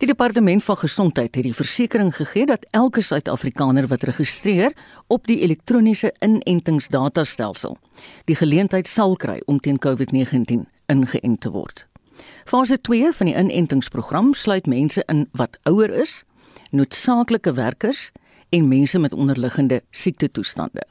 Die departement van gesondheid het die versekering gegee dat elke Suid-Afrikaner wat registreer op die elektroniese inentingsdatastelsel die geleentheid sal kry om teen COVID-19 ingeënt te word. Fase 2 van die inentingsprogram sluit mense in wat ouer is, noodsaaklike werkers en mense met onderliggende siektetoestande.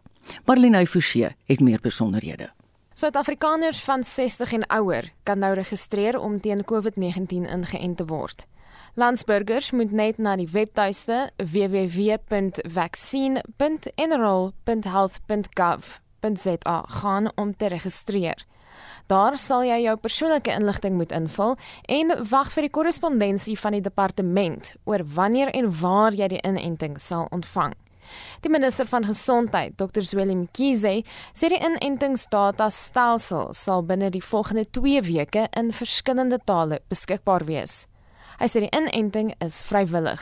Marlene Forsie het meer besonderhede. Suid-Afrikaners van 60 en ouer kan nou registreer om teen COVID-19 ingeënt te word. Landsburgers moet net na die webtuiste www.vaccine.enroll.health.gov.za gaan om te registreer. Daar sal jy jou persoonlike inligting moet invul en wag vir die korrespondensie van die departement oor wanneer en waar jy die inenting sal ontvang. Die minister van gesondheid, Dr. Zweli Mkhize, sê die inentingsdata stelsel sal binne die volgende 2 weke in verskillende tale beskikbaar wees. Hy sê die inenting is vrywillig.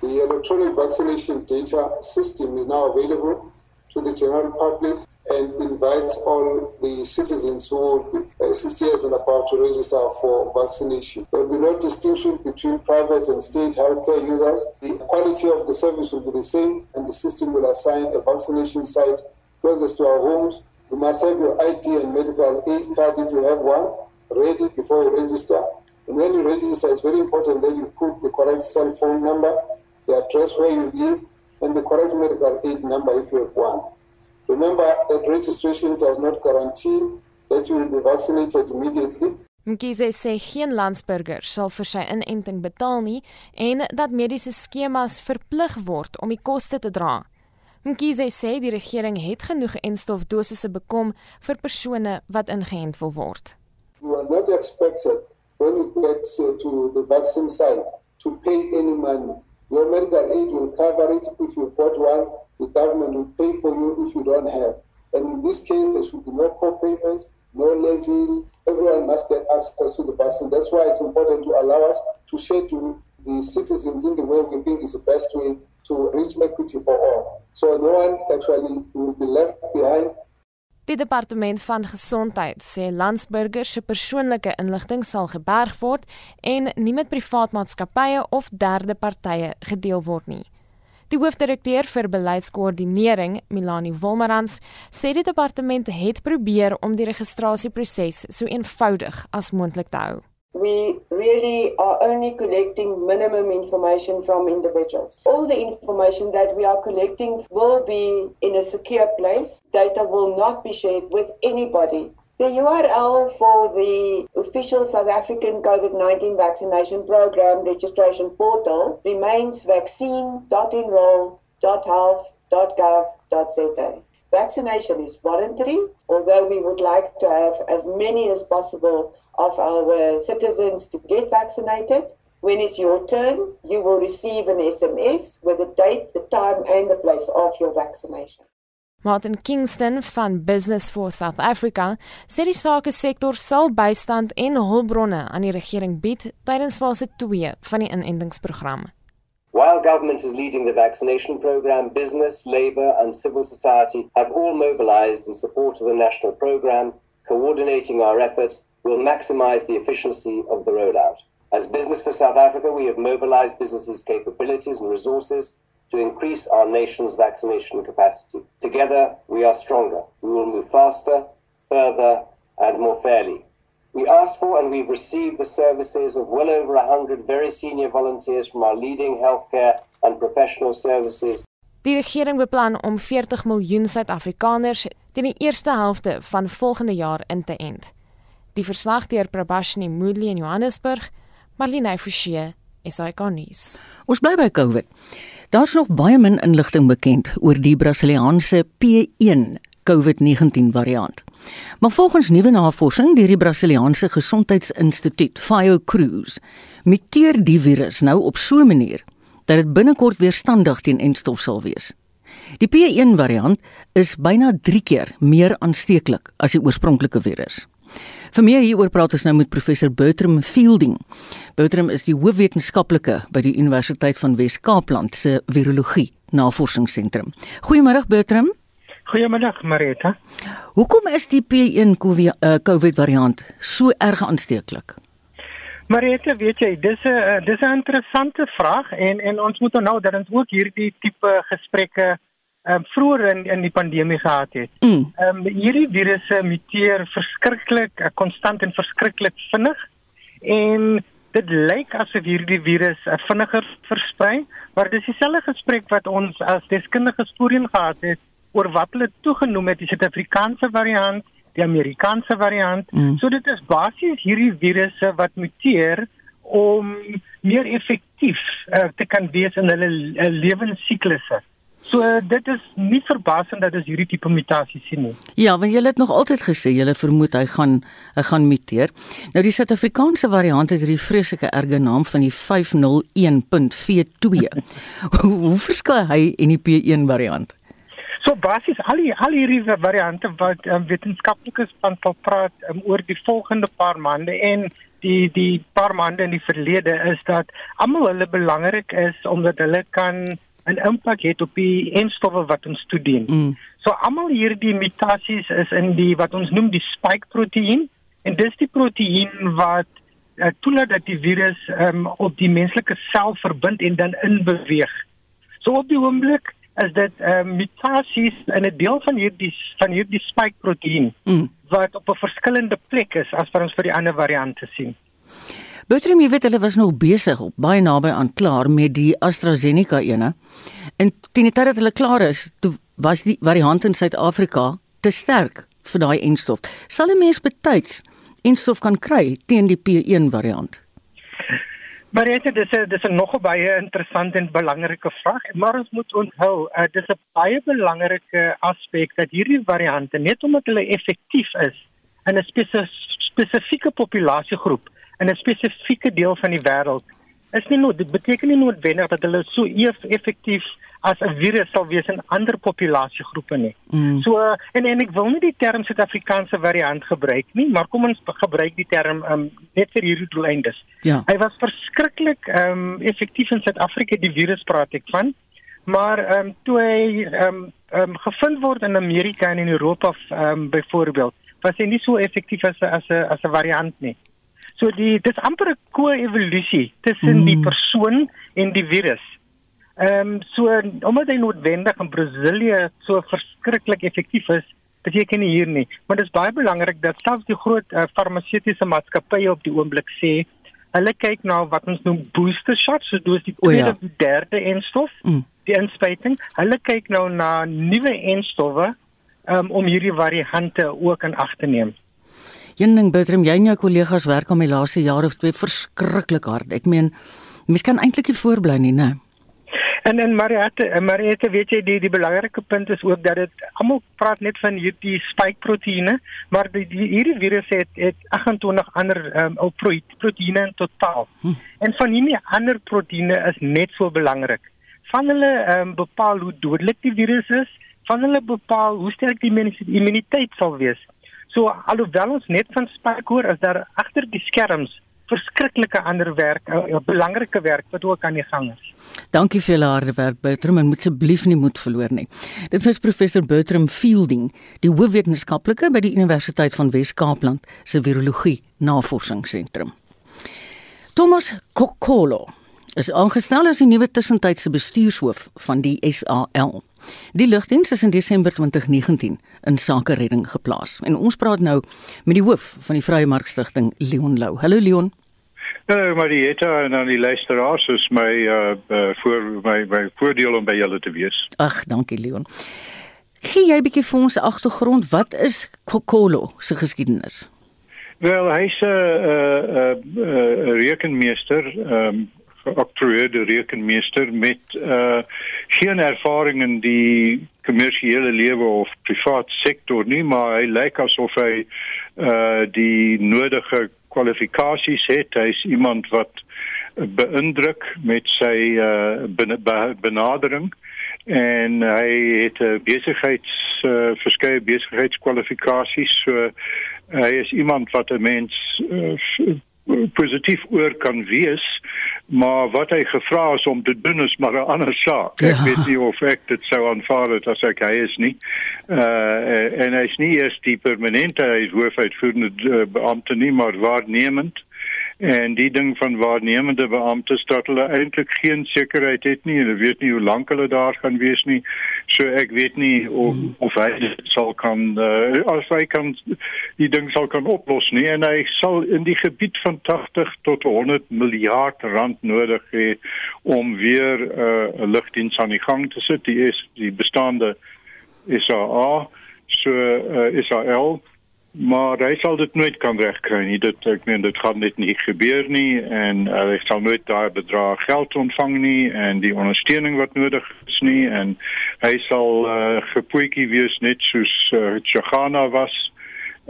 The electronic vaccination data system is now available to the general public and invite all the citizens who be uh, 60 years and above to register for vaccination. There will be no distinction between private and state healthcare users. The quality of the service will be the same, and the system will assign a vaccination site closest to our homes. You must have your ID and medical aid card if you have one ready before you register. When you register, it's very important that you put the correct cell phone number, the address where you live, and the correct medical aid number if you have one. Remember that registration does not guarantee that you will be vaccinated immediately. Mkhize sê geen landsburger sal vir sy inenting betaal nie en dat mediese skemas verplig word om die koste te dra. Mkhize sê die regering het genoeg enstofdosisse bekom vir persone wat ingeënt wil word. You are not expected when you get to the vaccine site to pay any money. Your medical aid will cover it if you've got one the government will pay for you if you don't have. And in this case, there should be no co-payments, no levies. Everyone must get access to the vaccine. That's why it's important to allow us to share to the citizens in the way we think is the best way to reach equity for all. So no one actually will be left behind. Die departement van gesondheid sê landsburgers se persoonlike inligting sal geberg word en nie met privaat maatskappye of derde partye gedeel word nie. Die hoofdirekteur vir beleidskoördinering, Milani Wolmarans, sê die departement het probeer om die registrasieproses so eenvoudig as moontlik te hou. We really are only collecting minimum information from individuals. All the information that we are collecting will be in a secure place. Data will not be shared with anybody The URL for the official South African COVID 19 vaccination program registration portal remains vaccine.enroll.health.gov.za. Vaccination is voluntary, although we would like to have as many as possible of our citizens to get vaccinated. When it's your turn, you will receive an SMS with the date, the time, and the place of your vaccination. Martin Kingston van Business for South Africa sê die sake sektor sal bystand en hulpbronne aan die regering bied tydens fase 2 van die inentingsprogram. While government is leading the vaccination program, business, labor and civil society have all mobilized in support of the national program. Coordinating our efforts will maximize the efficiency of the rollout. As Business for South Africa, we have mobilized businesses' capabilities and resources to increase our nation's vaccination capacity. Together, we are stronger. We will move faster, further, and more fairly. We asked for and we've received the services of well over 100 very senior volunteers from our leading healthcare and professional services. Die regering beplan om 40 miljoen Suid-Afrikaners teen die eerste helfte van volgende jaar in te ent. Die verslag deur Prabashini Moodley in Johannesburg, Marlene Forsie, SAK nuus. Ons bly by COVID. Daar's nog baie min inligting bekend oor die Brasiliaanse P1 COVID-19 variant. Maar volgens nuwe navorsing deur die Brasiliaanse Gesondheidsinstituut, Fiocruz, muteer die virus nou op so 'n manier dat dit binnekort weerstandig teen enstof sal wees. Die P1 variant is byna 3 keer meer aansteeklik as die oorspronklike virus. Vir meer hieroor praat ons nou met professor Bertram Fielding. Bertram is die hoofwetenskaplike by die Universiteit van Wes-Kaapland se virologie navorsingsentrum. Goeiemôre Bertram. Goeiemôre Marita. Hoekom is die P1 COVID variant so erg aansteeklik? Maar dit weet jy, dis 'n dis 'n interessante vraag en en ons moet nou dat ons ook hierdie tipe gesprekke ehm um, vroeër in in die pandemie gehad het. Mm. Ehm um, hierdie virusse muteer verskriklik, uh, konstant en verskriklik vinnig en dit lyk asof hierdie virus uh, vinniger versprei, maar dis dieselfde gesprek wat ons as deskundiges voorheen gehad het oor wat hulle toegenoem het die Suid-Afrikaanse variant, die Amerikaanse variant. Mm. So dit is basies hierdie virusse wat muteer om meer effektief uh, te kan wees in hulle uh, lewensiklusse. So dit is nie verbasend dat ons hierdie tipe mutasies sien nie. Ja, want julle het nog altyd gesê julle vermoed hy gaan hy gaan muteer. Nou die Suid-Afrikaanse variant het hierdie vreeslike erge naam van die 501.V2. hoe, hoe verskil hy en die P1 variant? So basies al die al hierdie variante wat um, wetenskaplikes van sal praat um, oor die volgende paar maande en die die paar maande in die verlede is dat almal hulle belangrik is omdat hulle kan 'n impak het op die enstowwe wat ons toedien. Mm. So almal hierdie mutasies is in die wat ons noem die spike proteïen en dis die proteïen wat uh, toelaat dat die virus um, op die menslike sel verbind en dan inbeweeg. So op die oomblik is dit um, mutasies in 'n deel van hierdie van hierdie spike proteïen Mm. wat op 'n verskillende plek is as wat ons vir die ander variante sien. Bertram, jy weet hulle was nog besig op baie naby aan klaar met die AstraZeneca ene. En teen die tyd dat hulle klaar is, toe was die variant in Suid-Afrika te sterk vir daai enstof. Sal 'n mens betyds enstof kan kry teen die P1 variant? Maar dit is dis 'n nog 'n baie interessante en belangrike vraag, maar ons moet onthou, uh, dis 'n baie belangrike aspek dat hierdie variante net omdat hulle effektief is in 'n spesifieke populasiegroep in 'n spesifieke deel van die wêreld, is nie nood dit beteken nie noodwendig dat hulle so eef effektief as 'n virus sal wees in ander populasiegroepe nie. Mm. So en en ek wil nie die term Suid-Afrikaanse variant gebruik nie, maar kom ons gebruik die term um, net vir hierdie doeleindes. Ja. Hy was verskriklik ehm um, effektief in Suid-Afrika die virus praat ek van. Maar ehm um, toe hy ehm um, um, gevind word in Amerika en in Europa ehm um, byvoorbeeld, was hy nie so effektief as 'n as 'n as 'n variant nie. So die dis amper 'n ko-evolusie tussen mm. die persoon en die virus. Ehm um, so omdat hy noodwendig in Brasilië so verskriklik effektief is, beteken nie hier nie, maar dit is baie belangrik dat selfs die groot uh, farmaseutiese maatskappye op die oomblik sê hulle kyk na wat ons noem booster shots, so dis die ja. tweede of die derde enstof, Mm. die inspuiting. Hulle kyk nou na nuwe enstowwe um, om hierdie variante ook in ag te neem. Een ding Bertram, jy en jou kollegas werk al my laaste jaar of twee verskriklik hard. Ek meen, mens kan eintlik nie voorbly nie, né? En en Mariette, en Mariette, weet jy die die belangrike punt is ook dat dit almal praat net van hierdie spike proteïene, maar die, die hierdie virus het het 28 ander um, proteïene in totaal. Hm. En van hierdie ander proteïene is net so belangrik. Van hulle um, bepaal hoe dodelik die virus is, van hulle bepaal hoe sterk die immuniteit sal wees. So alhoewel ons net van spike hoor, is daar agter die skerms verskriklike ander werk, 'n belangrike werk wat ook aan die gang is. Dankie vir julle harde werk Bertram en moet asseblief nie moed verloor nie. Dit was professor Bertram Fielding, die hoofwetenskaplike by die Universiteit van Wes-Kaapland se virologie navorsingsentrum. Thomas Kokolo is aangestel as die nuwe tussentydse bestuurshoof van die SAL. Die lugdiens is in Desember 2019 in sake redding geplaas. En ons praat nou met die hoof van die Vrye Mark Stichting, Leon Lou. Hallo Leon. Hallo Marietta en aan die luisteraars is my uh, uh voor my my voordeel om by julle te wees. Ag, dankie Leon. Gee jy 'n bietjie vir ons agtergrond, wat is Kokolo se geskiedenis? Wel, hy's 'n uh, uh, uh, rekenmeester, um geoktroeerde rekenmeester met uh geen ervaring in die kommersiële lewe of privaat sektor nie, maar hy lyk asof hy uh die nodige kwalifikasies het. Hy's iemand wat beïndruk met sy uh ben, be, benadering en hy het 'n besigheids uh, verskeie besigheidskwalifikasies. So hy is iemand wat 'n mens uh, positief oor kan wees, maar wat hy gevra is om te doen is maar 'n ander saak. Ek Ja. weet nie of ek dit sou aanvaar het as ek hy is nie. Uh en hy's nie eers die permanente hy is hoofuitvoerende uh, beampte nie, maar waarnemend en die ding van waarnemende beamptes dat hulle eintlik geen sekerheid het nie hulle weet nie hoe lank hulle daar gaan wees nie. So ek weet nie of of hy sal kan uh, as hy kan die ding sal kan oplos nie. En hy sal in die gebied van 80 tot 100 miljard rand nodig hê om weer uh, 'n uh, lugdiens aan die gang te sit. Die is die bestaande SAA so uh, SAL maar hy sal dit nooit kan regkry nie. Dit ek meen dit gaan net nie gebeur nie en uh, hy sal nooit daai bedrag geld ontvang nie en die ondersteuning wat nodig is nie en hy sal uh, gepoetjie wees net soos uh, Chagana was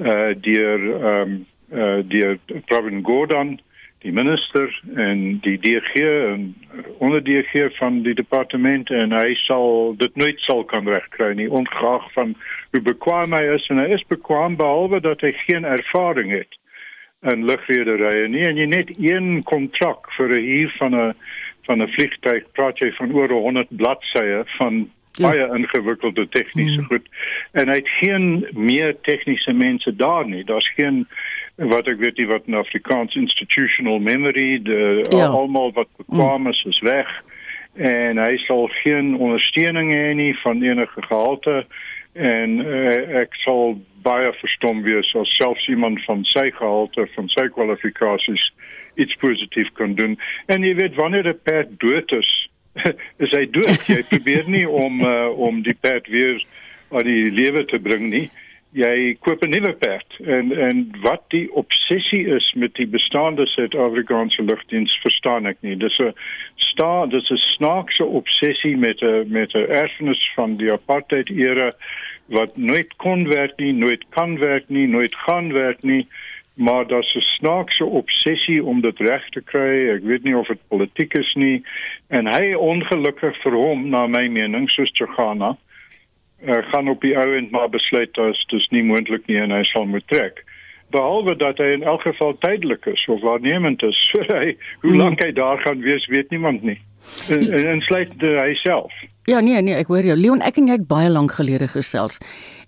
uh, deur um, uh, deur Pravin Gordhan die minister en die DG en onder DG van die departement en hy sal dit nooit sal kan regkry nie ongeag van hoe bekwaam hy is en hy is bekwaam behalwe dat hy geen ervaring het in lugredery nie en jy net een kontrak vir 'n huur van 'n van 'n vliegtuig praat jy van oor 100 bladsye van Ja. baie ingewikkelde tegniese mm. goed en hy het geen meer tegniese mense daar nie daar's geen wat ek weet nie wat in Afrikaans institutional memory de ja. almal wat bekwam is is weg en hy sal geen ondersteuning hê nie van enige gehalte en uh, ek sal baie verstom wees as selfs iemand van sy gehalte van sy kwalifikasies iets positief kan doen. En jy weet wanneer 'n perd dood is is hy dood. Jy probeer nie om uh, om die perd weer aan die lewe te bring nie. Jy koop 'n nuwe perd. En en wat die obsessie is met die bestaande Suid-Afrikaanse lugdiens verstaan ek nie. Dis 'n sta dis 'n snaakse obsessie met 'n met 'n erfenis van die apartheid era wat nooit kon werk nie, nooit kan werk nie, nooit gaan werk nie. Maar daar's 'n snaakse obsessie om dit reg te kry. Ek weet nie of dit politiek is nie en hy ongelukkig vir hom na my mening soos Chagana uh, gaan op die ou end maar besluit dat dit nie moontlik nie en hy sal moet trek. Behalwe dat hy in elk geval tydelik is of waarnemend is, so hy hoe hmm. lank hy daar gaan wees, weet niemand nie. En, en, en sluit hy self. Ja nee nee, ek hoor jou. Leon, ek en jy het baie lank gelede gesels.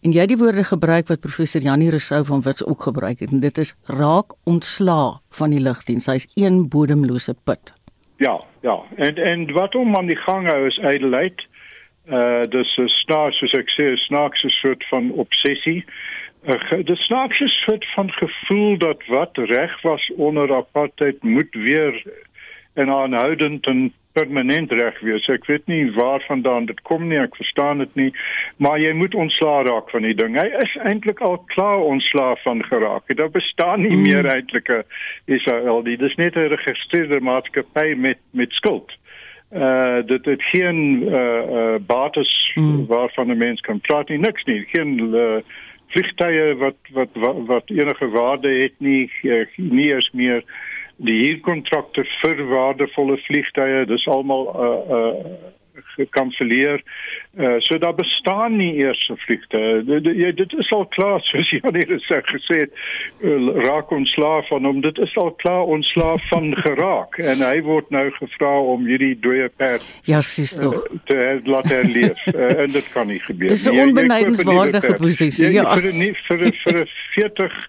En jy het die woorde gebruik wat professor Janie Rousseau van Wits ook gebruik het en dit is raak ontslaa van die lugdiens. Hy's een bodemlose put. Ja, ja. En en wat hom aan die gang hou is ydelheid. Uh dis 'n snaaks soos ek sê, snaakse soort van obsessie. Uh, dis snaakse soort van gevoel dat wat reg was onder apartheid moet weer en aanhoudend en permanent reg wees. Ek weet nie waarvandaan dit kom nie, ek verstaan dit nie, maar jy moet ontslaa raak van die ding. Hy is eintlik al klaar ontslaa van geraak. Daar bestaan nie mm. meer eintlik 'n Israel. Dis net 'n geregistreerde maatskappy met met skuld uh dit het geen uh uh bates mm. waarvan 'n mens kan praat nie niks nie geen uh, vliegtye wat, wat wat wat enige waarde het nie nie eens meer die huurkontrakte vir waardevolle vliegtye dis almal uh uh gekanselleer. Uh, so daar bestaan nie eers 'n vliegte. Dit, dit is al klaar soos jy net gesê het, uh, raak ontslaaf van hom. Dit is al klaar ontslaaf van geraak en hy word nou gevra om hierdie dooie perd Ja, sies tog. Uh, te laat herleef. uh, en dit kan nie gebeur. Dis 'n onbenadigbare posisie. Ja, vir nie vir vir 40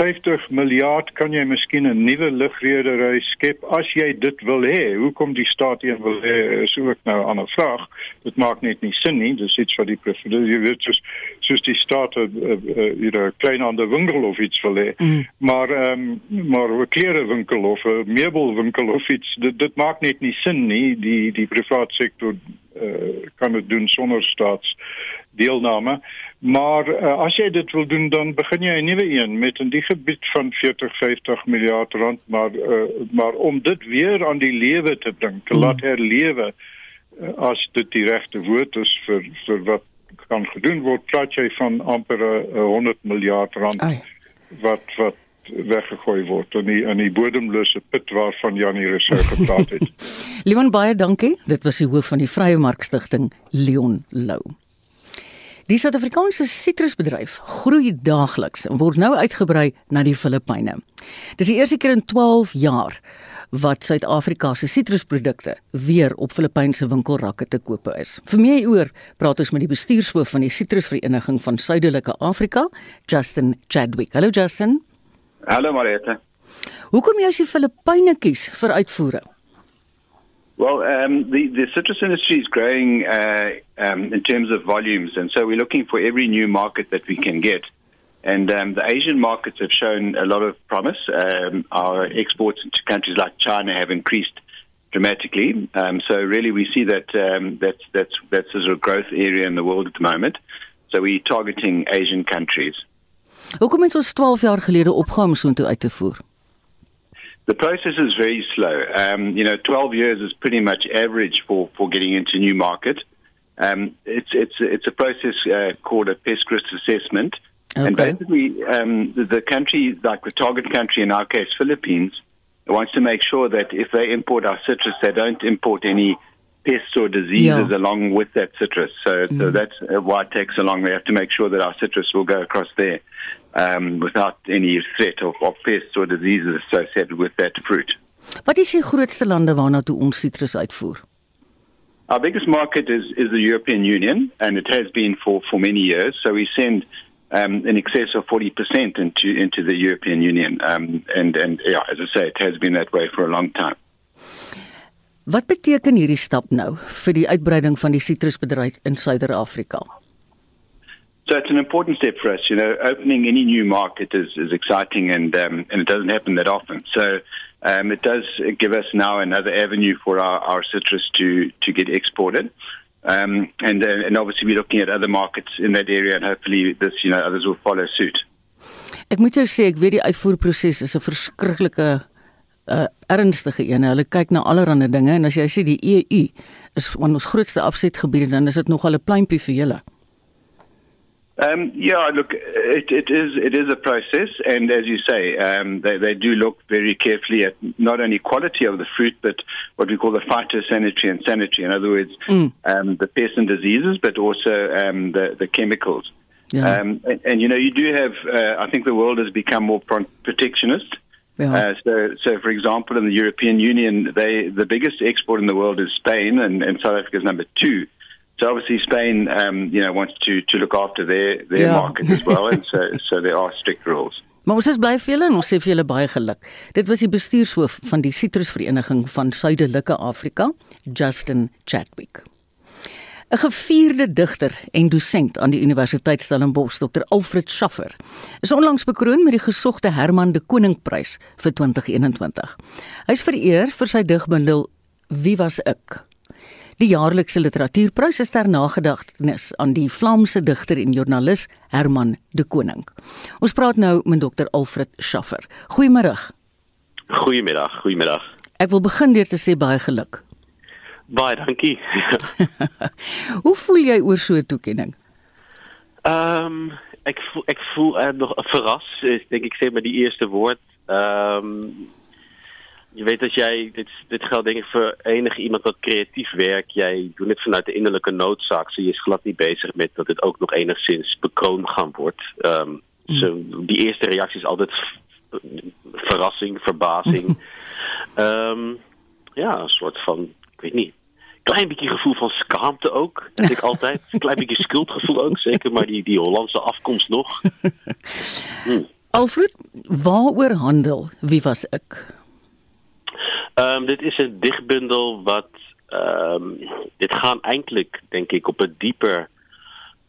50 miljard kan jy miskien 'n nuwe lugredery skep as jy dit wil hê. Hoekom die staat een wil hê is ook nou 'n ander vraag. Dit maak net nie sin nie. Dis iets wat die president jy weet soos soos die staat 'n uh, uh, uh, klein ander winkel of iets wil hê. Mm. Maar ehm um, maar 'n klerewinkel of 'n meubelwinkel of iets dit dit maak net nie sin nie. Die die private sektor uh, kan dit doen sonder staats deelname. Maar uh, as jy dit wil doen dan begin jy 'n nuwe een met in die gebied van 40 50 miljard rand maar uh, maar om dit weer aan die lewe te bring, te mm. laat herlewe uh, as dit die regte woord is vir vir wat kan gedoen word, praat jy van amper uh, 100 miljard rand Ai. wat wat weggegooi word in die in die bodemlose put waarvan Janie Rousseau gepraat het. Leon baie dankie. Dit was die hoof van die Vrye Mark Stichting, Leon Lou. Die Suid-Afrikaanse sitrusbedryf groei daagliks en word nou uitgebrei na die Filippyne. Dis die eerste keer in 12 jaar wat Suid-Afrika se sitrusprodukte weer op Filippynse winkelrakke te koop is. Vir meer oor praat ons met die bestuurshoof van die Sitrusvereniging van Suidelike Afrika, Justin Chadwick. Hallo Justin. Hallo Marita. Hoekom jy as die Filippyne kies vir uitvoering? Well, um, the, the citrus industry is growing uh, um, in terms of volumes, and so we're looking for every new market that we can get. And um, the Asian markets have shown a lot of promise. Um, our exports into countries like China have increased dramatically. Um, so really, we see that um, that's that's that's a sort of growth area in the world at the moment. So we're targeting Asian countries. Hoekom het ons 12 jaar gelede opgehou om so intoe uit te voer? The process is very slow. Um, you know, 12 years is pretty much average for, for getting into new market. Um, it's it's it's a process uh, called a pest risk assessment, Okay. and basically um, the, the country, like the target country in our case, Philippines, wants to make sure that if they import our citrus, they don't import any pests or diseases Yeah. along with that citrus. So, so that's uh, why it takes so long. They have to make sure that our citrus will go across there um, without any threat of, of pests or diseases associated with that fruit. Wat is die grootste lande waarna toe ons sitrus uitvoer? Our biggest market is, is the European Union, and it has been for, for many years. So we send um, in excess of 40% into, into the European Union. Um, and, and yeah, as I say, it has been that way for a long time. Wat beteken hierdie stap nou vir die uitbreiding van die sitrusbedryf in Suider-Afrika? So it's an important step for us. You know, opening any new market is, is exciting, and um, and it doesn't happen that often. So um, it does give us now another avenue for our, our citrus to to get exported. Um, and uh, and obviously we're looking at other markets in that area, and hopefully this you know others will follow suit. Ek moet jou sê ek weet die uitvoerproses is 'n verskriklike uh ernstige een. Hulle kyk na allerlei dinge en as jy sê die EU is van ons grootste afsetgebiede dan is dit nogal 'n pluimpie vir julle. Um, yeah, look, it, it is it is a process, and as you say, um, they they do look very carefully at not only quality of the fruit, but what we call the phytosanitary and sanitary. In other words, um, the pests and diseases, but also um, the the chemicals. Ja. Um, and, and you know, you do have. Uh, I think the world has become more protectionist. Ja. Uh, so, so for example, in the European Union, they the biggest export in the world is Spain, and, and South Africa is number two. So obviously, Spain, um, you know, wants to, to look after their their Yeah. market as well, and so so there are strict rules. Maar ons is bly vir julle en ons sê vir julle baie geluk. Dit was die bestuurshoof van die Sitrusvereniging van Suidelike Afrika, Justin Chadwick. 'n Gevierde digter en dosent aan die Universiteit Stellenbosch, Dr. Alfred Schaffer, is onlangs bekroon met die gesogte Herman de Koningprys vir 2021. Hy is vereer vir sy digbundel Wie was ek? Die jaarlikse literatuurprys is ter nagedagtenis aan die Vlaamse digter en joernalis Herman de Koning. Ons praat nou met Dr. Alfred Schaffer. Goeiemôre. Goeiemiddag, goeiemiddag. Ek wil begin deur te sê baie geluk. Baie dankie. Hoe voel jy oor so 'n toekenning? Ehm ek voel ek voel uh, nog verras, is denk ik zeg maar die eerste woord. Ehm je weet dat jij dit dit geldt denk ik voor enige iemand wat creatief werkt, jij doet het vanuit de innerlijke noodzaak. Je is glad niet bezig met dat het ook nog enigszins bekroond gaan wordt. Ehm so, die eerste reactie is altijd verrassing, verbazing. Ehm ja, een soort van, ik weet niet. Klein beetje gevoel van schaamte ook. Dat ik altijd. Een klein beetje schuldgevoel ook. Zeker maar die, die Hollandse afkomst nog. Alfred, waaroor handel Wie was ek? Ehm, dit is een dichtbundel wat. ehm, dit gaan eigenlijk, denk ik, op een dieper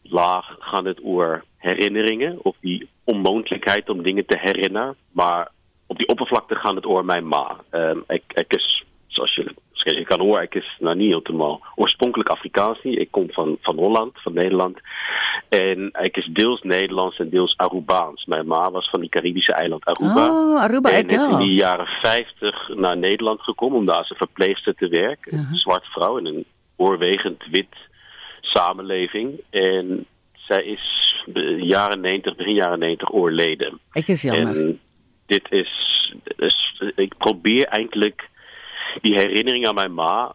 laag gaan het over herinneringen. Of die onmogelijkheid om dingen te herinneren. Maar op die oppervlakte gaan het over mijn ma. Ehm, ik, ik is, zoals je, je kan horen, ik is nou niet helemaal oorspronkelijk Afrikaans niet. Ik kom van, van Holland, van Nederland. En ik is deels Nederlands en deels Arubaans. Mijn ma was van die Caribische eiland Aruba. Ah, Aruba, en ek is in die jaren 50 naar Nederland gekomen om daar als een verpleegster te werken. Een zwart vrouw in een oorwegend wit samenleving. En zij is de jaren 90, begin jaren 90 overleden. Ek is jammer. En dit is, is. Ik probeer eigenlijk die herinnering aan mijn ma.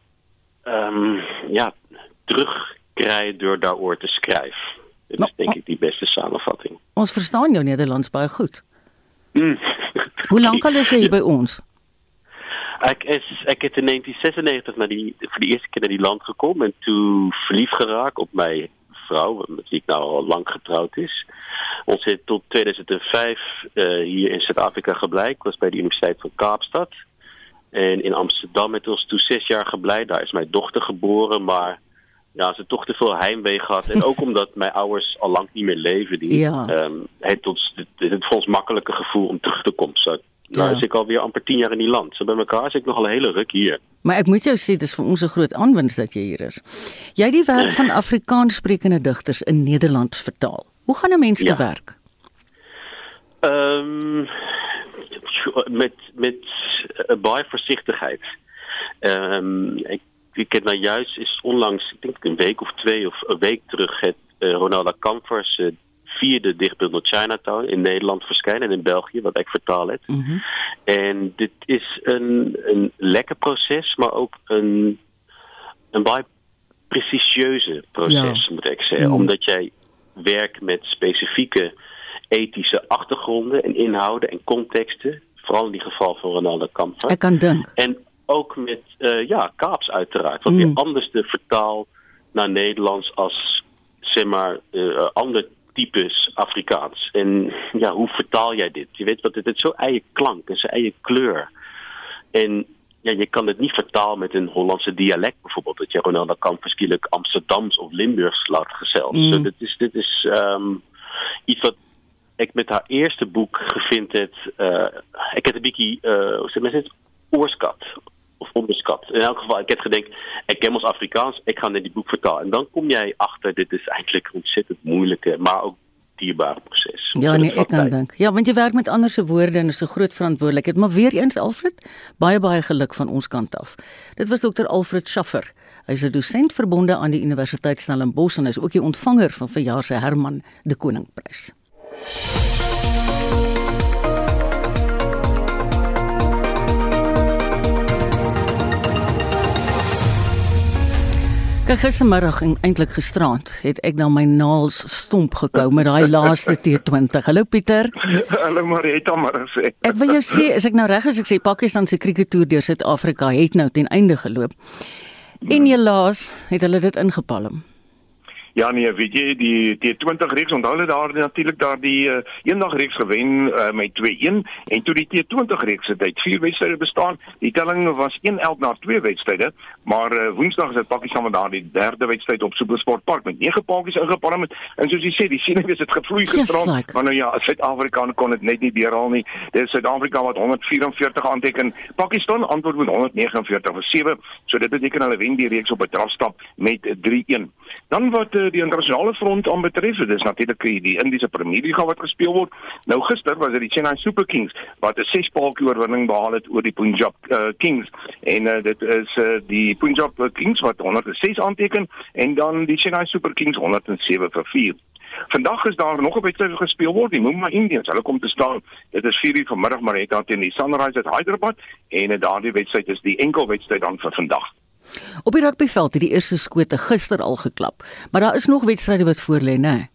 ehm, ja, terugkrijgen door daaroor te schrijven. Dit Maar- is denk ik die beste samenvatting. Ons verstaan jou Nederlands baie goed. Mm. Hoe lank al is jy hier by ons? Ik is, ik in 1996 naar die, voor de eerste keer naar die land gekomen en toen verliefd geraakt op mijn vrouw, met wie ik nou al lang getrouwd is. Ons het tot 2005 uh, hier in Zuid-Afrika gebleven. Ik was bij de Universiteit van Kaapstad. En in Amsterdam met ons toen zes jaar gebleven. Daar is mijn dochter geboren, maar ja, ze toch te veel heimwee gehad. En ook omdat mijn ouders al lang niet meer leven. Die, Ja. um, het, ons, het, het voor ons makkelijke gevoel om terug te komen. Zo, nou Ja. is ik alweer amper tien jaar in die land. Zo bij elkaar is ik nog al een hele ruk hier. Maar ek moet jou sê dis vir ons 'n groot aanwinst dat jy hier is. Jy het die werk van Afrikaanssprekende digters in Nederland vertaal. Hoe gaan 'n mens te werk? Ehm, met met uh, baie voorzichtigheid. Ehm, ik, ik heb nou juist is onlangs, ik denk een week of twee of een week terug, het uh, Ronaldo Kampers uh, vierde dichtbundel Chinatown in Nederland verschijnen en in België, wat ik vertaal heb. Mhm. En dit is een, een lekker proces, maar ook een, een baie prestigieuze proces, Ja. moet ik zeggen. Mm. Omdat jij werkt met specifieke ethische achtergronden en inhouden en contexten. Vooral in die geval van Ronaldo Kamfer. Kan. En ook met eh, ja, Kaaps uiteraard. Wat Mm. weer anders te vertaal naar Nederlands als zeg maar eh, ander types Afrikaans. En ja, hoe vertaal jij dit? Je weet wat het heeft zo'n eigen klank en zijn eigen kleur. En ja, je kan het niet vertalen met een Hollandse dialect bijvoorbeeld. Dat je Ronaldo kan verschillend Amsterdams of Limburgs laat gezeld. Mm. So, dit is, dit is ehm, iets wat ik met haar eerste boek gevind heb. eh, ik heb een beetje, eh hoe zeg maar het, oorskat. Of onderskat. In elk geval, ik heb gedacht, ik ken ons Afrikaans, ik ga naar die boek vertalen. En dan kom jij achter, dit is eigenlijk een ontzettend moeilijke, maar ook dierbare proces. Ja nee, ek kan dink. Ja, want jy werk met ander se woorde en is 'n groot verantwoordelikheid, maar weer eens Alfred, baie baie geluk van ons kant af. Dit was dokter Alfred Schaffer. Hy's 'n dosent verbonde aan die Universiteit Stellenbosch en hy's ook die ontvanger van verjaar se Herman de Koning Prys. Kyk gistermiddag en eintlik gisterand het ek dan my naels stomp gekou met daai laaste T20. Hallo Pieter. Hallo Marieta maar sê. Ek wil jou sê, as ek nou reg is, ek sê Pakistan se krieketoer deur Suid-Afrika het nou ten einde geloop. En helaas het hulle dit ingepalm. Ja nee, weet jy die T20 reeks onthou hulle daar natuurlik daar die uh, eendag reeks gewen uh, met 2-1 en toe die T20 reeks het uit vier wedstryde bestaan. Die telling was 1-11 na twee wedstryde, maar uh, Woensdag is dit Pakistan wat daar die derde wedstryd op Supersport Park met nege paadjies ingepalm het. En soos jy sê, die siening is dit gevloei Just gisterand, like. maar nou ja, Suid-Afrika kon dit net nie deurhaal nie. Dit is Suid-Afrika wat 144 aanteken. Pakistan antwoord met 149 vir 7. So dit beteken hulle wen die reeks op 'n drafstap met 3-1. Dan wat uh, die internasionale front aanbetref, dit is natuurlik die, die Indiese Premier Liga wat gespeel word. Nou gister was dit die Chennai Super Kings wat 'n 6 paaltjie oorwinning behaal het oor die Punjab uh, Kings en uh, dit is uh, die Punjab Kings wat 106 aanteken en dan die Chennai Super Kings 107 vir 4. Vandag is daar nog 'n wedstryd gespeel word, die Mumbai Indians. Hulle kom te staan. Dit is 4:00 vanmiddag maar het teen die Sunrisers Hyderabad en uh, daardie wedstryd is die enkel wedstryd dan vir vandag. Op die rugbyveld het die eerste skote gister al geklap, maar daar is nog wedstryde wat voorlê, né?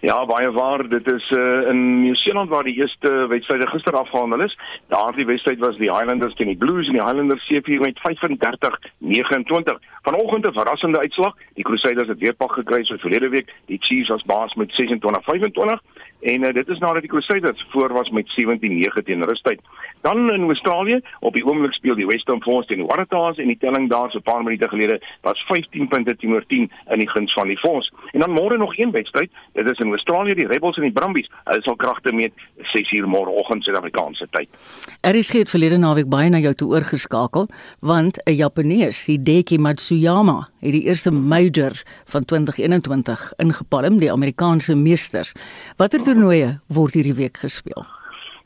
Ja, baie waar. Dit is uh, in Nieu-Seeland waar die eerste wedstryd gister afgehandel is. Daardie wedstryd was die Highlanders teen die Blues en die Highlanders seëvier met 35-29. Vanoggend 'n verrassende uitslag. Die Crusaders het weer pak gekry so verlede week. Die Chiefs as baas met 26-25 en uh, dit is nadat die Crusaders voor was met 17-9 teen rustyd. Dan in Australië, op die oomblik speel die Western Force teen die Waratahs en die telling daar so 'n paar minute gelede was 15 punte teenoor 10 in die guns van die Force. En dan môre nog een wedstryd. Dit is in Australië die Rebels en die Brumbies. Hulle sal kragte meet 6uur môreoggend Suid-Afrikaanse tyd. RSG het verlede naweek baie na jou toe oorgeskakel, want 'n Japanees, Hideki Matsuyama, het die eerste major van 2021 ingepalm, die Amerikaanse meesters. Watter toernooie word hierdie week gespeel?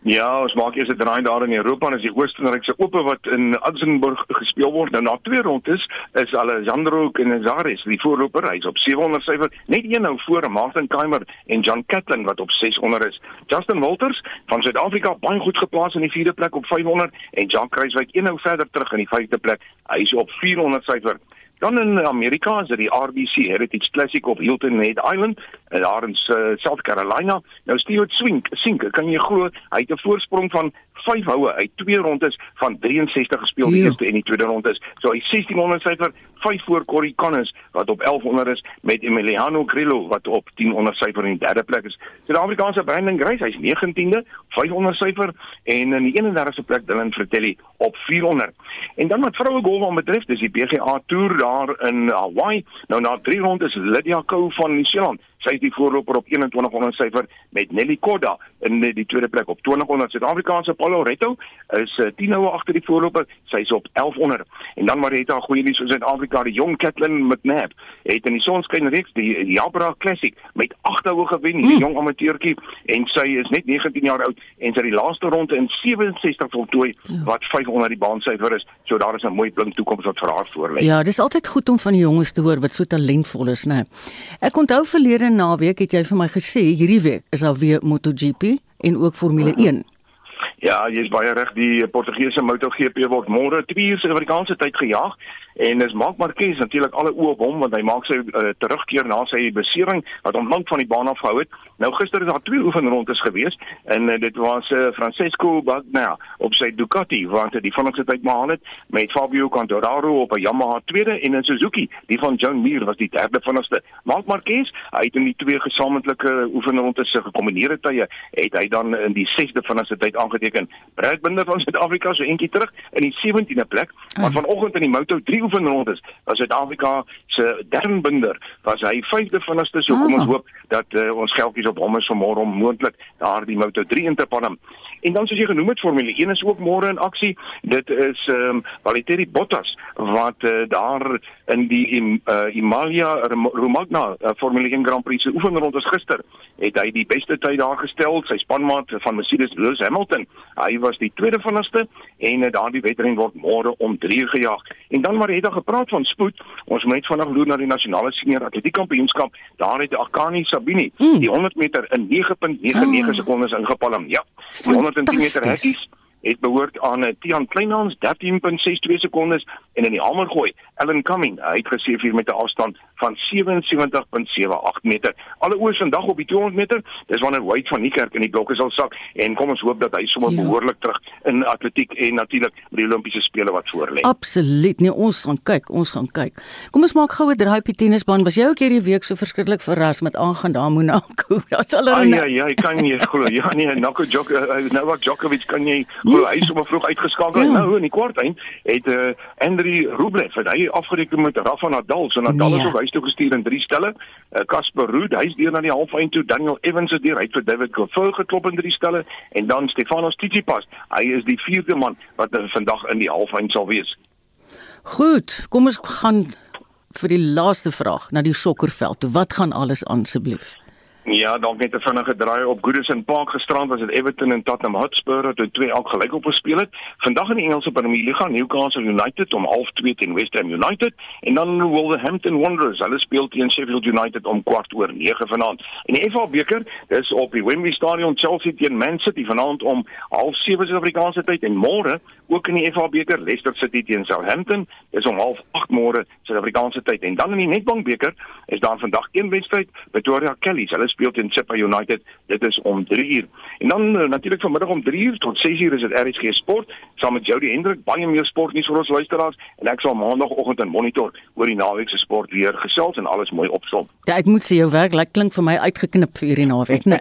Ja, ons maak eers 'n draai daar in Europa en as die Oostenrykse Ope wat in Adzenburg gespeel word. Nou na twee rondes is Alejandro Canizares die voorloper. Hy's op 700 syfer, net een nou voor Martin Keimer en John Catlin wat op 600 is. Justin Walters van Suid-Afrika baie goed geplaas in die vierde plek op 500 en Jan Kruiswyk een nou verder terug in die vyfde plek. Hy's op 400 syfer. Dan in Amerika is dit die RBC Heritage Classic op Hilton Head Island, en daar in uh, South Carolina. Nou Stewart Swink, Sink, kan jy glo, hy het 'n voorsprong van 5 houe uit twee rondes van 63 gespeel die Jo. eerste en die tweede rondes. So hy 1600 syfer, 5 voor Corey Connors wat op 1100 is met Emiliano Grillo wat op 1000 syfer in die derde plek is. Suid-Afrikaanse Brandon Grace, hy's 19de, 500 syfer en in die 31ste plek Dylan Fratelli op 400. En dan wat vroue golf betref, dis die PGA Tour daar in Hawaii. Nou na 3 rondes Lydia Ko van Nieu-Seeland sy is die voorloper op 2100 syfer met Nelly Kodda in die tweede plek. Op 200 Suid-Afrikaanse Paulo Retto is uh, 10 houe agter die voorloper. Sy is op 1100 en dan Marita goeie nuus vir Suid-Afrika. Die jong Katlyn McNabb het in die sonskyn reeks die Jabra Classic met 8 houe gewen die jong amateurtjie. En sy is net 19 jaar oud en sy het die laaste ronde in 67 voltooi wat 500 die baansyfer is. So daar is 'n mooi blink toekoms wat vir haar voorlê. Ja, dis altyd goed om van die jonges te hoor wat so talentvol is, né? Ek onthou verlede naweek het jy vir my gesê hierdie week is daar weer MotoGP en ook Formule 1. Ja, jy's baie reg. Die Portugese MotoGP word môre 2 uur Suid-Afrikaanse tyd gejaag en dis Marc Marquez natuurlik alle oë op hom want hy maak sy uh, terugkeer na sy besering wat hom lank van die baan af gehou het. Nou gister is daar twee oefenrondes gewees en uh, dit was uh, Francesco Bagnaia op sy Ducati want hy die vinnigste tyd behaal het met Fabio Quartararo op 'n Yamaha tweede en in Suzuki die van John Mir was die derde vinnigste. Marc Marquez, hy het in die twee gesamentlike oefenrondes se gekombineerde tye het hy dan in die sesde vinnigste tyd aangeteken. Brad Binder van Suid-Afrika so eentjie terug in die 17de plek, maar vanoggend in die Moto 3 oefenrondes was Suid-Afrika se Darren Binder was hy vyfde vinnigste so kom Ah. ons hoop dat uh, ons geldjies op hom is vanmôre om moontlik daar die Moto 3 in te palm. En dan soos jy genoem het Formule 1 is ook môre in aksie. Dit is ehm um, Valtteri Bottas wat uh, daar in die im, uh, Emilia Rom- Romagna uh, Formule 1 Grand Prix se oefenrondes gister het hy die beste tyd daar gestel. Sy spanmaat van Mercedes Lewis Hamilton, hy was die tweede vinnigste en uh, daardie wedren word môre om 3 uur gejaag. En dan maar het daar gepraat van spoed. Ons moet net vinnig loer na die nasionale senior atletiek kampioenskap. Daar het Akani Sabini Mm. die 100 meter in 9.99 Ah. sekondes ingepalm. Ja. Die 110 portanto tinha caracas. Het behoort aan uh, Tian Kleinhans 13.62 sekondes en in die hamergooi Ellen Cumming hy het geseëvier met 'n afstand van 77.78 meter. Alle oë vandag op die 200 meter. Dis wanneer Wade van Niekerk in die blokke sal sak en kom ons hoop dat hy sommer Ja. behoorlik terug in atletiek en natuurlik by die Olimpiese spele wat voorlê. Absoluut. Nee, ons gaan kyk, ons gaan kyk. Kom ons maak goue draai op die tennisbaan. Was jy ook hierdie week so verskriklik verras met aangaan daar Monaco? Daar's al 'n ja, ja, ek kan nie glo. Ja nee, Novak Djokovic, Novak Djokovic kan jy glo hy is sommer vroeg uitgeskakel. Ja. Ja. Nou in die kwartfinale het uh, Andriy Rublev het hy afgereken met Rafa Nadal. So Nadal Nee. is ook huis toe gestuur in drie stelle. Uh, Casper Ruud, hy's deur na die halffinale toe. Daniel Evans is deur. Hy het vir David Goffin geklop in drie stelle en dan Stefanos Tsitsipas. Hy is die vierde man wat uh, vandag in die halffinale sal wees. Goed, kom ons gaan vir die laaste vraag na die sokkerveld. Wat gaan alles aan asseblief? Ja, dan net 'n vinnige draai op Goodison Park gisterand was dit Everton en Tottenham Hotspur wat twee elk gelyk op gespeel het. Vandag in die Engelse Premier League Newcastle United om 0.5 teen West Ham United en dan Wolverhampton Wanderers. Hulle speel teen Sheffield United om kwart oor 9 vanaand. En die FA beker, dis op die Wembley Stadion Chelsea teen Man City vanaand om 07:30 Suid-Afrikaanse tyd en môre ook in die FA beker Leicester City teen Southampton is om 08:30 môre Suid-Afrikaanse tyd en dan in die Nedbank beker is daar vandag een wedstryd Pretoria Kellys. Hulle speel teen Chippa United. Dit is om 3 uur. En dan uh, natuurlik vanmiddag om 3 uur tot 6 uur is dit RSG Sport saam met Jody Hendrik, baie meer sportnuus vir ons luisteraars en ek sal maandagooggend in Monitor oor die naweek se sport weer gesels en alles mooi opsom. Ja, ek moet sê jou werk lyk klink vir my uitgeknip vir hierdie naweek, né?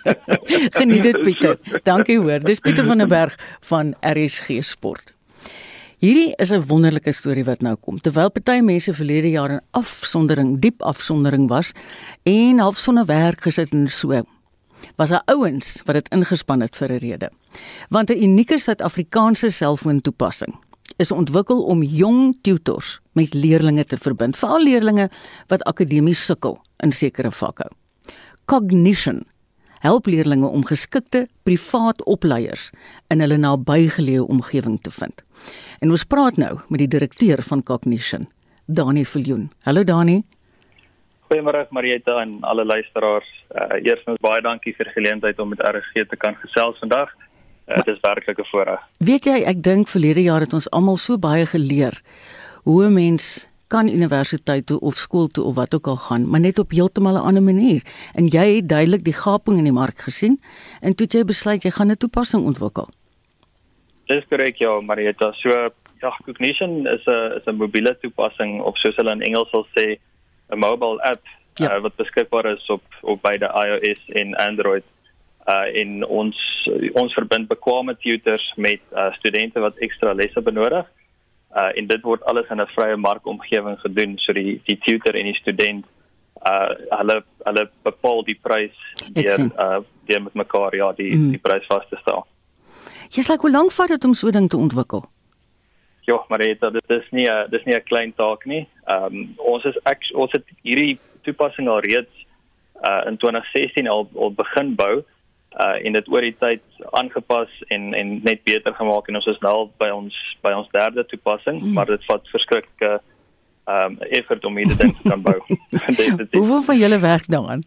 Geniet dit Pieter. Dankie hoor. Dis Pieter van der Berg van RSG Sport. Hierdie is 'n wonderlike storie wat nou kom. Terwyl party mense verlede jaar in afsondering, diep afsondering was en half sonder werk gesit en so, was daar ouens wat dit ingespan het vir 'n rede. Want 'n unieke Suid-Afrikaanse selfoontoepassing is ontwikkel om jong tutors met leerdlinge te verbind, veral leerdlinge wat akademies sukkel in sekere vakke. Cognition help leerdlinge om geskikte privaat opleiers in hulle nabygeleë omgewing te vind. En ons praat nou met die direkteur van Cognition, Dani Viljoen. Hallo Dani. Goeiemôre Marieta en alle luisteraars. Uh, eerstens baie dankie vir die geleentheid om met RSG te kan gesels vandag. Uh, dit is werklik 'n voorreg. Weet jy, ek dink verlede jaar het ons almal so baie geleer hoe 'n mens kan universiteit toe of skool toe of wat ook al gaan, maar net op heeltemal 'n ander manier. En jy het duidelik die gaping in die mark gesien en toe het jy besluit jy gaan 'n toepassing ontwikkel. Dis korrek ja, Marieta. So ja, Cognition is 'n is 'n mobiele toepassing of soos hulle in Engels sal sê 'n mobile app ja. uh, wat beskikbaar is op op beide iOS en Android. Uh in ons ons verbind bekwame tutors met uh, studente wat ekstra lesse benodig. Uh en dit word alles in 'n vrye markomgewing gedoen, so die die tutor en die student uh hulle hulle bepaal die prys deur uh deur met mekaar ja die mm. die prys vas te stel. Jy's like hoe lank vat dit om so 'n ding te ontwikkel? Ja, maar dit dit is nie 'n dis nie 'n klein taak nie. Ehm um, ons is ek ons het hierdie toepassing al reeds uh in 2016 al al begin bou uh en dit oor die tyd aangepas en en net beter gemaak en ons is nou by ons by ons derde toepassing, mm. maar dit vat verskriklike ehm um, effort om hierdie ding te kan bou. Hoeveel van julle werk daaraan?